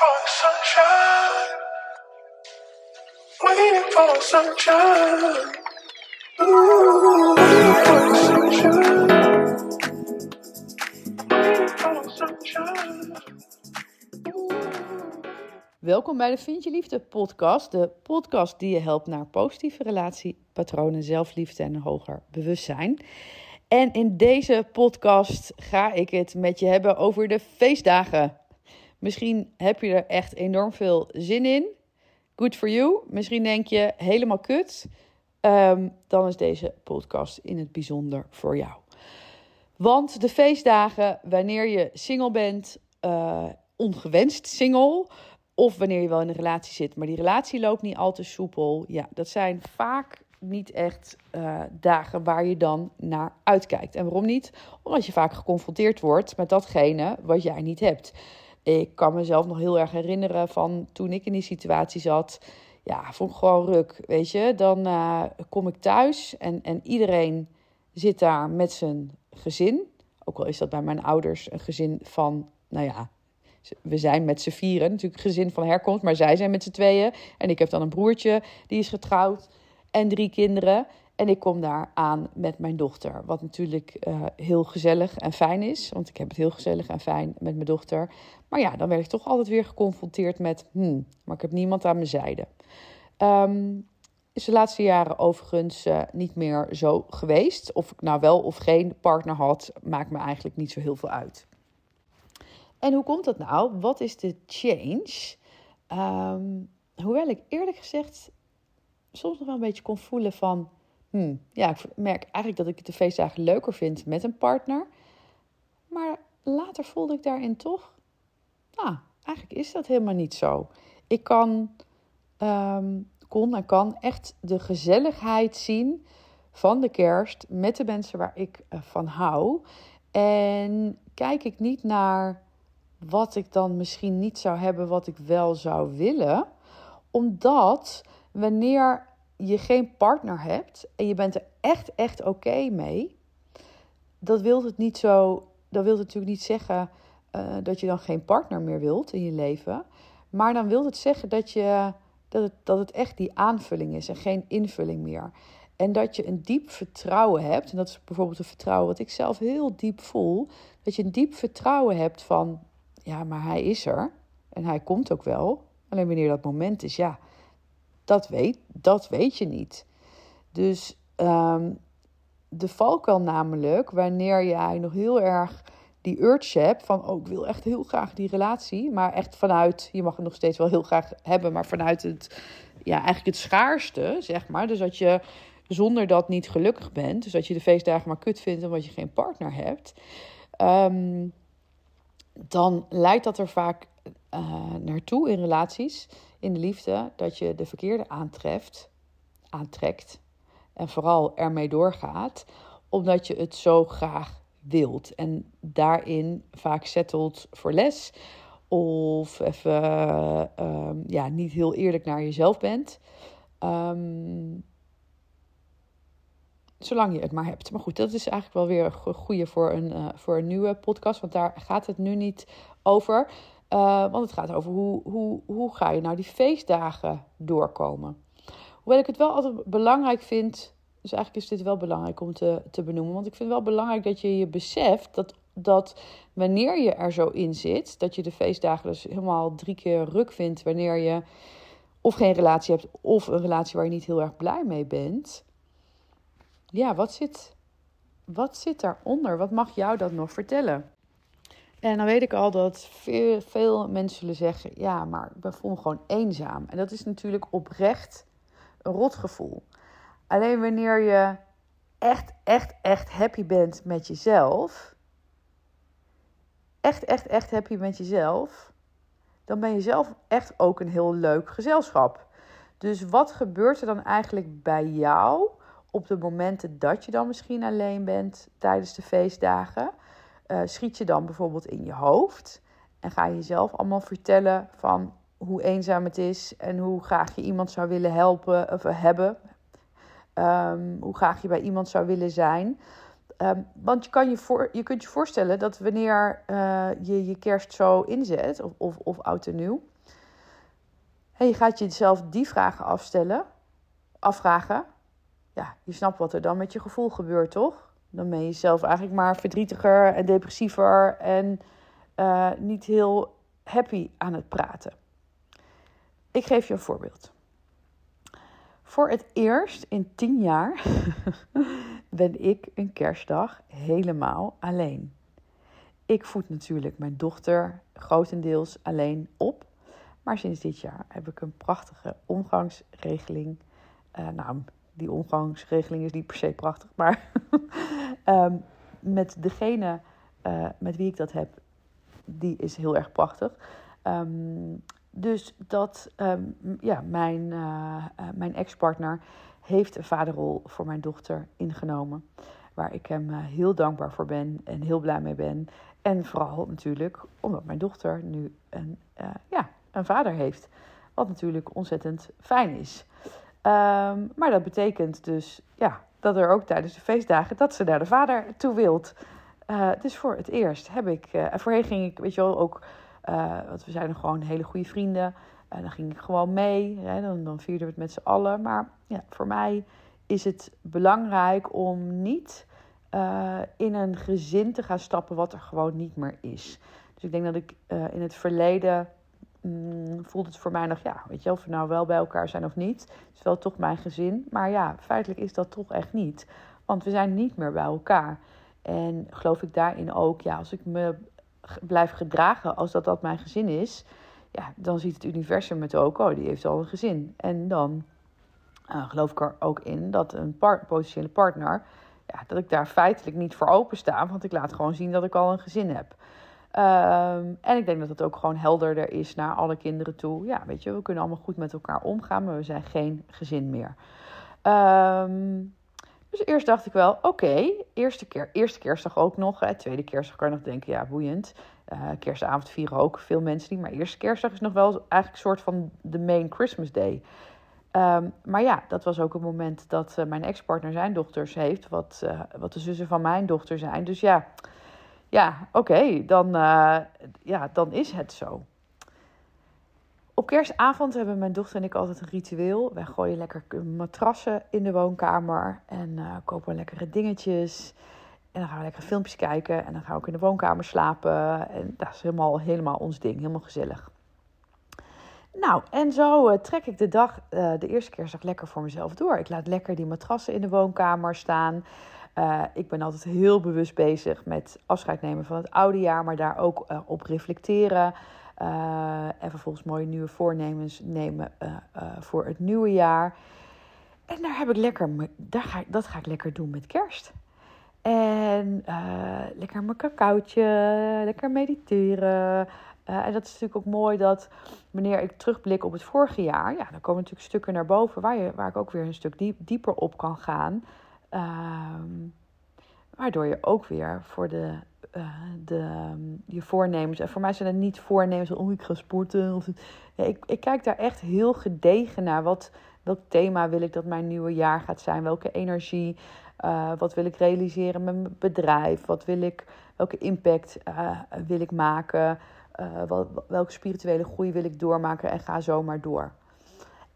for sunshine. Waiting for sunshine. Ooh, waiting sunshine. Sunshine. Welkom bij de Vind je Liefde podcast. De podcast die je helpt naar positieve relatiepatronen, zelfliefde en een hoger bewustzijn. En in deze podcast ga ik het met je hebben over de feestdagen. Misschien heb je er echt enorm veel zin in. Good for you. Misschien denk je helemaal kut. Ehm, dan is deze podcast in het bijzonder voor jou. Want de feestdagen, wanneer je single bent, uh, ongewenst single, of wanneer je wel in een relatie zit, maar die relatie loopt niet al te soepel, ja, dat zijn vaak niet echt uh, dagen waar je dan naar uitkijkt. En waarom niet? Omdat je vaak geconfronteerd wordt met datgene wat jij niet hebt. Ik kan mezelf nog heel erg herinneren van toen ik in die situatie zat. Ja, vond ik gewoon ruk. Weet je, dan uh, kom ik thuis en, en iedereen zit daar met zijn gezin. Ook al is dat bij mijn ouders een gezin van, nou ja, we zijn met z'n vieren, natuurlijk gezin van herkomst, maar zij zijn met z'n tweeën. En ik heb dan een broertje, die is getrouwd en drie kinderen. En ik kom daar aan met mijn dochter. Wat natuurlijk uh, heel gezellig en fijn is. Want ik heb het heel gezellig en fijn met mijn dochter. Maar ja, dan werd ik toch altijd weer geconfronteerd met... Hmm, maar ik heb niemand aan mijn zijde. Um, is de laatste jaren overigens uh, niet meer zo geweest. Of ik nou wel of geen partner had, maakt me eigenlijk niet zo heel veel uit. En hoe komt dat nou? Wat is de change? Um, hoewel ik eerlijk gezegd soms nog wel een beetje kon voelen van... Hmm, ja, ik merk eigenlijk dat ik de feestdagen leuker vind met een partner. Maar later voelde ik daarin toch... Nou, eigenlijk is dat helemaal niet zo. Ik kan, um, kon en kan echt de gezelligheid zien van de kerst met de mensen waar ik uh, van hou. En kijk ik niet naar wat ik dan misschien niet zou hebben, wat ik wel zou willen. Omdat wanneer je geen partner hebt en je bent er echt, echt oké mee, dat wil het niet zo. Dat wil natuurlijk niet zeggen uh, dat je dan geen partner meer wilt in je leven. Maar dan wil het zeggen dat, je, dat, het, dat het echt die aanvulling is en geen invulling meer. En dat je een diep vertrouwen hebt. En dat is bijvoorbeeld een vertrouwen wat ik zelf heel diep voel. Dat je een diep vertrouwen hebt van, ja, maar hij is er. En hij komt ook wel. Alleen wanneer dat moment is, ja, dat weet, dat weet je niet. Dus um, de valkuil namelijk, wanneer jij nog heel erg die urge hebt van, oh, ik wil echt heel graag die relatie, maar echt vanuit, je mag het nog steeds wel heel graag hebben, maar vanuit het, ja, eigenlijk het schaarste, zeg maar. Dus dat je zonder dat niet gelukkig bent, dus dat je de feestdagen maar kut vindt omdat je geen partner hebt, um, dan leidt dat er vaak uh, naartoe in relaties in de liefde dat je de verkeerde aantreft, aantrekt en vooral ermee doorgaat, omdat je het zo graag wilt. En daarin vaak settelt voor les of even uh, ja, niet heel eerlijk naar jezelf bent. Um, zolang je het maar hebt. Maar goed, dat is eigenlijk wel weer een goede voor een, uh, voor een nieuwe podcast, want daar gaat het nu niet over. Uh, want het gaat over hoe, hoe, hoe ga je nou die feestdagen doorkomen. Hoewel ik het wel altijd belangrijk vind. Dus eigenlijk is dit wel belangrijk om te, te benoemen. Want ik vind het wel belangrijk dat je je beseft dat, dat wanneer je er zo in zit, dat je de feestdagen dus helemaal drie keer ruk vindt wanneer je of geen relatie hebt of een relatie waar je niet heel erg blij mee bent. Ja, wat zit, wat zit daaronder? Wat mag jou dat nog vertellen? En dan weet ik al dat veel, veel mensen zullen zeggen: ja, maar ik voel me gewoon eenzaam. En dat is natuurlijk oprecht een rotgevoel. Alleen wanneer je echt, echt, echt happy bent met jezelf. Echt, echt, echt happy met jezelf. Dan ben je zelf echt ook een heel leuk gezelschap. Dus wat gebeurt er dan eigenlijk bij jou op de momenten dat je dan misschien alleen bent tijdens de feestdagen? Uh, schiet je dan bijvoorbeeld in je hoofd. En ga je jezelf allemaal vertellen van hoe eenzaam het is en hoe graag je iemand zou willen helpen of hebben. Um, hoe graag je bij iemand zou willen zijn. Ehm, want je, kan je, voor, je kunt je voorstellen dat wanneer uh, je je kerst zo inzet, of, of, of oud en nieuw, en je gaat jezelf die vragen afstellen, afvragen, ja, je snapt wat er dan met je gevoel gebeurt, toch? Dan ben je jezelf eigenlijk maar verdrietiger en depressiever en uh, niet heel happy aan het praten. Ik geef je een voorbeeld. Voor het eerst in tien jaar ben ik een kerstdag helemaal alleen. Ik voed natuurlijk mijn dochter grotendeels alleen op. Maar sinds dit jaar heb ik een prachtige omgangsregeling. Uh, die omgangsregeling is niet per se prachtig, maar um, met degene uh, met wie ik dat heb, die is heel erg prachtig. Um, dus dat um, ja, mijn, uh, mijn ex-partner heeft een vaderrol voor mijn dochter ingenomen. Waar ik hem heel dankbaar voor ben en heel blij mee ben. En vooral natuurlijk omdat mijn dochter nu een, ja, een vader heeft. Wat natuurlijk ontzettend fijn is. Um, maar dat betekent dus ja, dat er ook tijdens de feestdagen dat ze naar de vader toe wilt. Uh, dus voor het eerst heb ik. Uh, voorheen ging ik, weet je wel, ook. Uh, want we zijn gewoon hele goede vrienden. En dan ging ik gewoon mee. Hè, dan, dan vierden we het met z'n allen. Maar ja, voor mij is het belangrijk om niet in een gezin te gaan stappen wat er gewoon niet meer is. Dus ik denk dat ik in het verleden mm, voelt het voor mij nog, ja, weet je, of we nou wel bij elkaar zijn of niet. Het is wel toch mijn gezin. Maar ja, feitelijk is dat toch echt niet. Want we zijn niet meer bij elkaar. En geloof ik daarin ook, ja, als ik me blijf gedragen als dat dat mijn gezin is, ja, dan ziet het universum het ook, oh, die heeft al een gezin. En dan uh, geloof ik er ook in dat een potentiële partner, ja, dat ik daar feitelijk niet voor opensta, want ik laat gewoon zien dat ik al een gezin heb. Um, en ik denk dat het ook gewoon helderder is naar alle kinderen toe. Ja, weet je, we kunnen allemaal goed met elkaar omgaan, maar we zijn geen gezin meer. Um, dus eerst dacht ik wel, oké, eerste, keer, eerste kerstdag ook nog. Hè, tweede kerstdag kan je nog denken, ja, boeiend. Uh, kerstavond vieren ook veel mensen niet. Maar eerste kerstdag is nog wel eigenlijk een soort van de main Christmas day. Um, maar ja, dat was ook het moment dat uh, mijn ex-partner zijn dochters heeft. Wat, uh, wat de zussen van mijn dochter zijn. Dus ja, ja oké, dan, ja, dan is het zo. Op kerstavond hebben mijn dochter en ik altijd een ritueel. Wij gooien lekker matrassen in de woonkamer en uh, kopen lekkere dingetjes. En dan gaan we lekker filmpjes kijken en dan gaan we ook in de woonkamer slapen. En dat is helemaal, helemaal ons ding, helemaal gezellig. Nou, en zo uh, trek ik de dag, de eerste kerstdag, lekker voor mezelf door. Ik laat lekker die matrassen in de woonkamer staan. Uh, ik ben altijd heel bewust bezig met afscheid nemen van het oude jaar, maar daar ook op reflecteren. Uh, en vervolgens mooie nieuwe voornemens nemen voor het nieuwe jaar. En daar heb ik lekker, daar ga dat ga ik lekker doen met kerst. En lekker mijn cacaotje, lekker mediteren. en dat is natuurlijk ook mooi dat wanneer ik terugblik op het vorige jaar, ja, dan komen natuurlijk stukken naar boven waar, je, waar ik ook weer een stuk diep, dieper op kan gaan. Ehm, waardoor je ook weer voor de uh, de, um, je voornemens. En voor mij zijn het niet voornemens, oh ik ga sporten. Of, ik, ik kijk daar echt heel gedegen naar. Wat, welk thema wil ik dat mijn nieuwe jaar gaat zijn? Welke energie? Uh, wat wil ik realiseren met mijn bedrijf? Wat wil ik, welke impact uh, wil ik maken? Wat, welke spirituele groei wil ik doormaken? En ga zo maar door.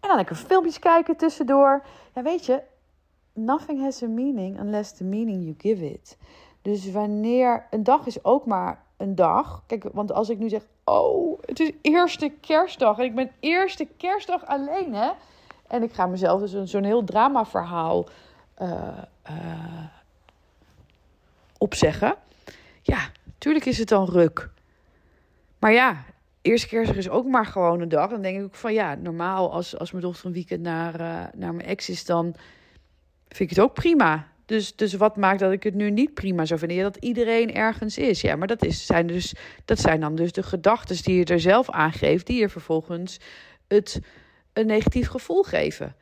En dan lekker filmpjes kijken tussendoor. Ja, weet je, nothing has a meaning unless the meaning you give it. Dus wanneer een dag is ook maar een dag. Kijk, want als ik nu zeg, oh, het is eerste kerstdag en ik ben eerste kerstdag alleen, hè? En ik ga mezelf dus zo'n heel dramaverhaal uh, opzeggen. Ja, tuurlijk is het dan ruk. Maar ja, eerste kerstdag is ook maar gewoon een dag. Dan denk ik ook van ja, normaal als, als mijn dochter een weekend naar, uh, naar mijn ex is, dan vind ik het ook prima. Dus, dus wat maakt dat ik het nu niet prima zou vinden? Ja, dat iedereen ergens is. Ja, maar dat, is, zijn, dus, dat zijn dan dus de gedachten die je er zelf aangeeft, die je vervolgens het een negatief gevoel geven.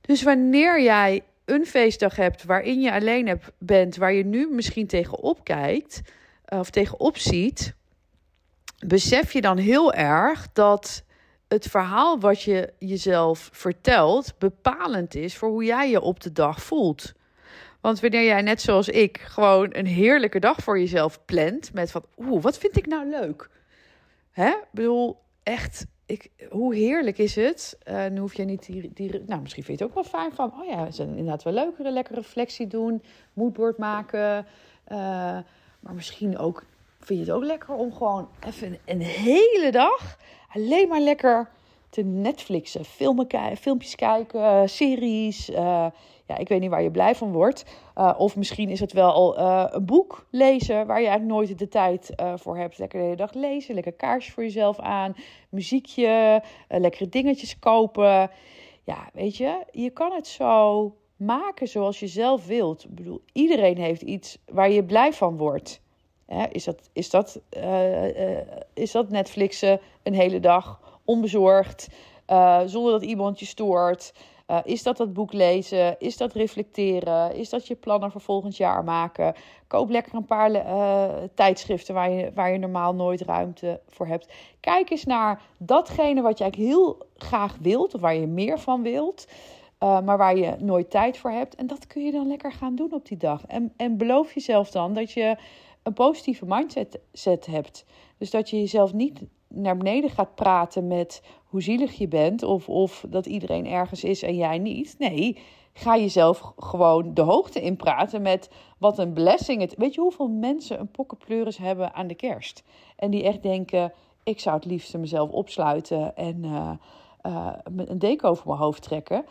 Dus wanneer jij een feestdag hebt waarin je alleen hebt, bent, waar je nu misschien tegenop kijkt eh, of tegenop ziet, besef je dan heel erg dat het verhaal wat je jezelf vertelt bepalend is voor hoe jij je op de dag voelt. Want wanneer jij net zoals ik gewoon een heerlijke dag voor jezelf plant. Met van, oeh, wat vind ik nou leuk? Hè? Ik bedoel, echt, ik, hoe heerlijk is het? Uh, nu hoef je niet die, die... Nou, misschien vind je het ook wel fijn van... Oh ja, is inderdaad wel leukere, lekkere reflectie doen. Moodboard maken. Uh, maar misschien ook... Vind je het ook lekker om gewoon even een hele dag... alleen maar lekker te Netflixen. Filmen, filmpjes kijken, series... Uh, ja, ik weet niet waar je blij van wordt. Uh, of misschien is het wel een boek lezen waar je eigenlijk nooit de tijd voor hebt. Lekker de hele dag lezen, lekker kaarsje voor jezelf aan, muziekje, lekkere dingetjes kopen. Ja, weet je, je kan het zo maken zoals je zelf wilt. Ik bedoel, iedereen heeft iets waar je blij van wordt. Is, dat, is, dat, is dat Netflixen een hele dag onbezorgd, zonder dat iemand je stoort? Is dat dat boek lezen? Is dat reflecteren? Is dat je plannen voor volgend jaar maken? Koop lekker een paar tijdschriften waar je, waar je normaal nooit ruimte voor hebt. Kijk eens naar datgene wat je eigenlijk heel graag wilt, of waar je meer van wilt. Uh, maar waar je nooit tijd voor hebt. En dat kun je dan lekker gaan doen op die dag. En, en beloof jezelf dan dat je een positieve mindset set hebt. Dus dat je jezelf niet naar beneden gaat praten met hoe zielig je bent of, of dat iedereen ergens is en jij niet. Nee, ga jezelf gewoon de hoogte in praten met wat een blessing het. Weet je hoeveel mensen een pokkenpleuris hebben aan de kerst? En die echt denken: ik zou het liefst mezelf opsluiten en uh, uh, een deken over mijn hoofd trekken.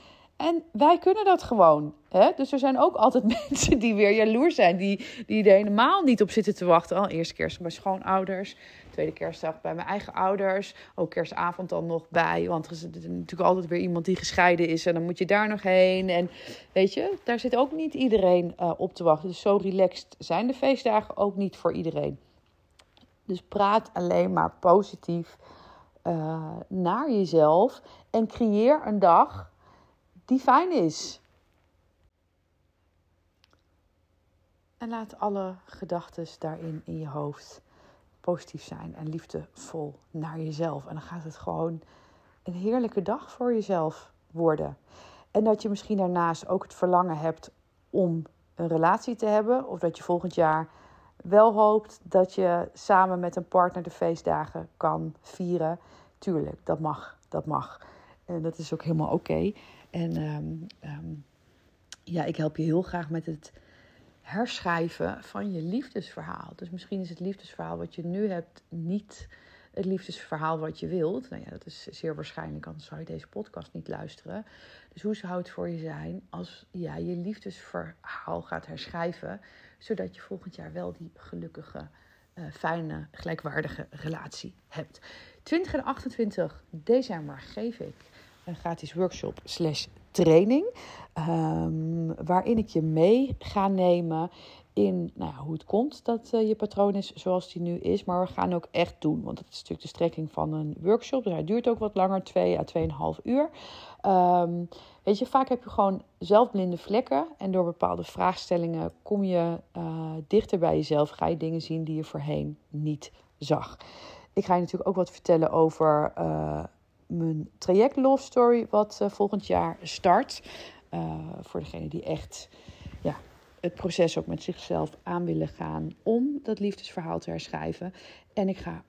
En wij kunnen dat gewoon. Hè? Dus er zijn ook altijd mensen die weer jaloers zijn. Die, die er helemaal niet op zitten te wachten. Al eerste kerst bij schoonouders. Tweede kerstdag bij mijn eigen ouders. Ook kerstavond dan nog bij. Want er is natuurlijk altijd weer iemand die gescheiden is. En dan moet je daar nog heen. En weet je, daar zit ook niet iedereen uh, op te wachten. Dus zo relaxed zijn de feestdagen ook niet voor iedereen. Dus praat alleen maar positief uh, naar jezelf. En creëer een dag die fijn is. En laat alle gedachten daarin in je hoofd positief zijn en liefdevol naar jezelf. En dan gaat het gewoon een heerlijke dag voor jezelf worden. En dat je misschien daarnaast ook het verlangen hebt om een relatie te hebben. Of dat je volgend jaar wel hoopt dat je samen met een partner de feestdagen kan vieren. Tuurlijk, dat mag. Dat mag. En dat is ook helemaal oké. En um, um, ja, ik help je heel graag met het herschrijven van je liefdesverhaal. Dus misschien is het liefdesverhaal wat je nu hebt niet het liefdesverhaal wat je wilt. Nou ja, dat is zeer waarschijnlijk, anders zou je deze podcast niet luisteren. Dus hoe zou het voor je zijn als ja, je liefdesverhaal gaat herschrijven, zodat je volgend jaar wel die gelukkige, uh, fijne, gelijkwaardige relatie hebt. 20 en 28 december geef ik een gratis workshop slash training. Um, waarin ik je mee ga nemen in nou ja, hoe het komt dat uh, je patroon is zoals die nu is. Maar we gaan ook echt doen, want dat is natuurlijk de strekking van een workshop. Dus hij duurt ook wat langer, 2 à 2,5 uur. Um, weet je, vaak heb je gewoon zelfblinde vlekken. En door bepaalde vraagstellingen kom je uh, dichter bij jezelf. Ga je dingen zien die je voorheen niet zag. Ik ga je natuurlijk ook wat vertellen over uh, mijn traject Love Story, wat uh, volgend jaar start. Voor degene die echt ja, het proces ook met zichzelf aan willen gaan om dat liefdesverhaal te herschrijven. En ik ga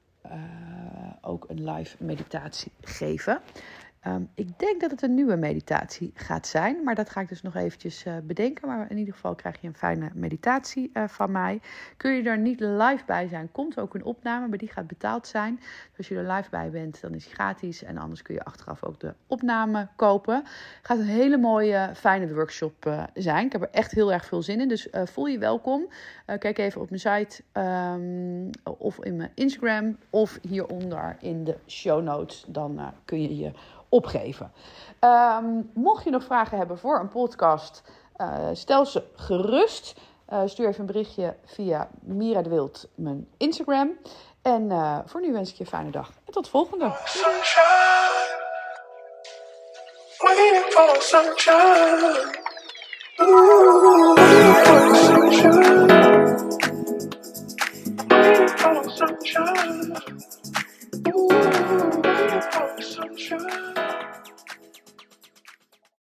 ook een live meditatie geven. Um, ik denk dat het een nieuwe meditatie gaat zijn, maar dat ga ik dus nog eventjes uh, bedenken. Maar in ieder geval krijg je een fijne meditatie uh, van mij. Kun je er niet live bij zijn, komt ook een opname, maar die gaat betaald zijn. Dus als je er live bij bent, dan is die gratis. En anders kun je achteraf ook de opname kopen. Het gaat een hele mooie, fijne workshop uh, zijn. Ik heb er echt heel erg veel zin in, dus voel je welkom. kijk even op mijn site um, of in mijn Instagram of hieronder in de show notes. Dan kun je je opgeven. Ehm, mocht je nog vragen hebben voor een podcast, eh, stel ze gerust. Eh, stuur even een berichtje via Mira de Wild, mijn Instagram. En eh, voor nu wens ik je een fijne dag. En tot volgende.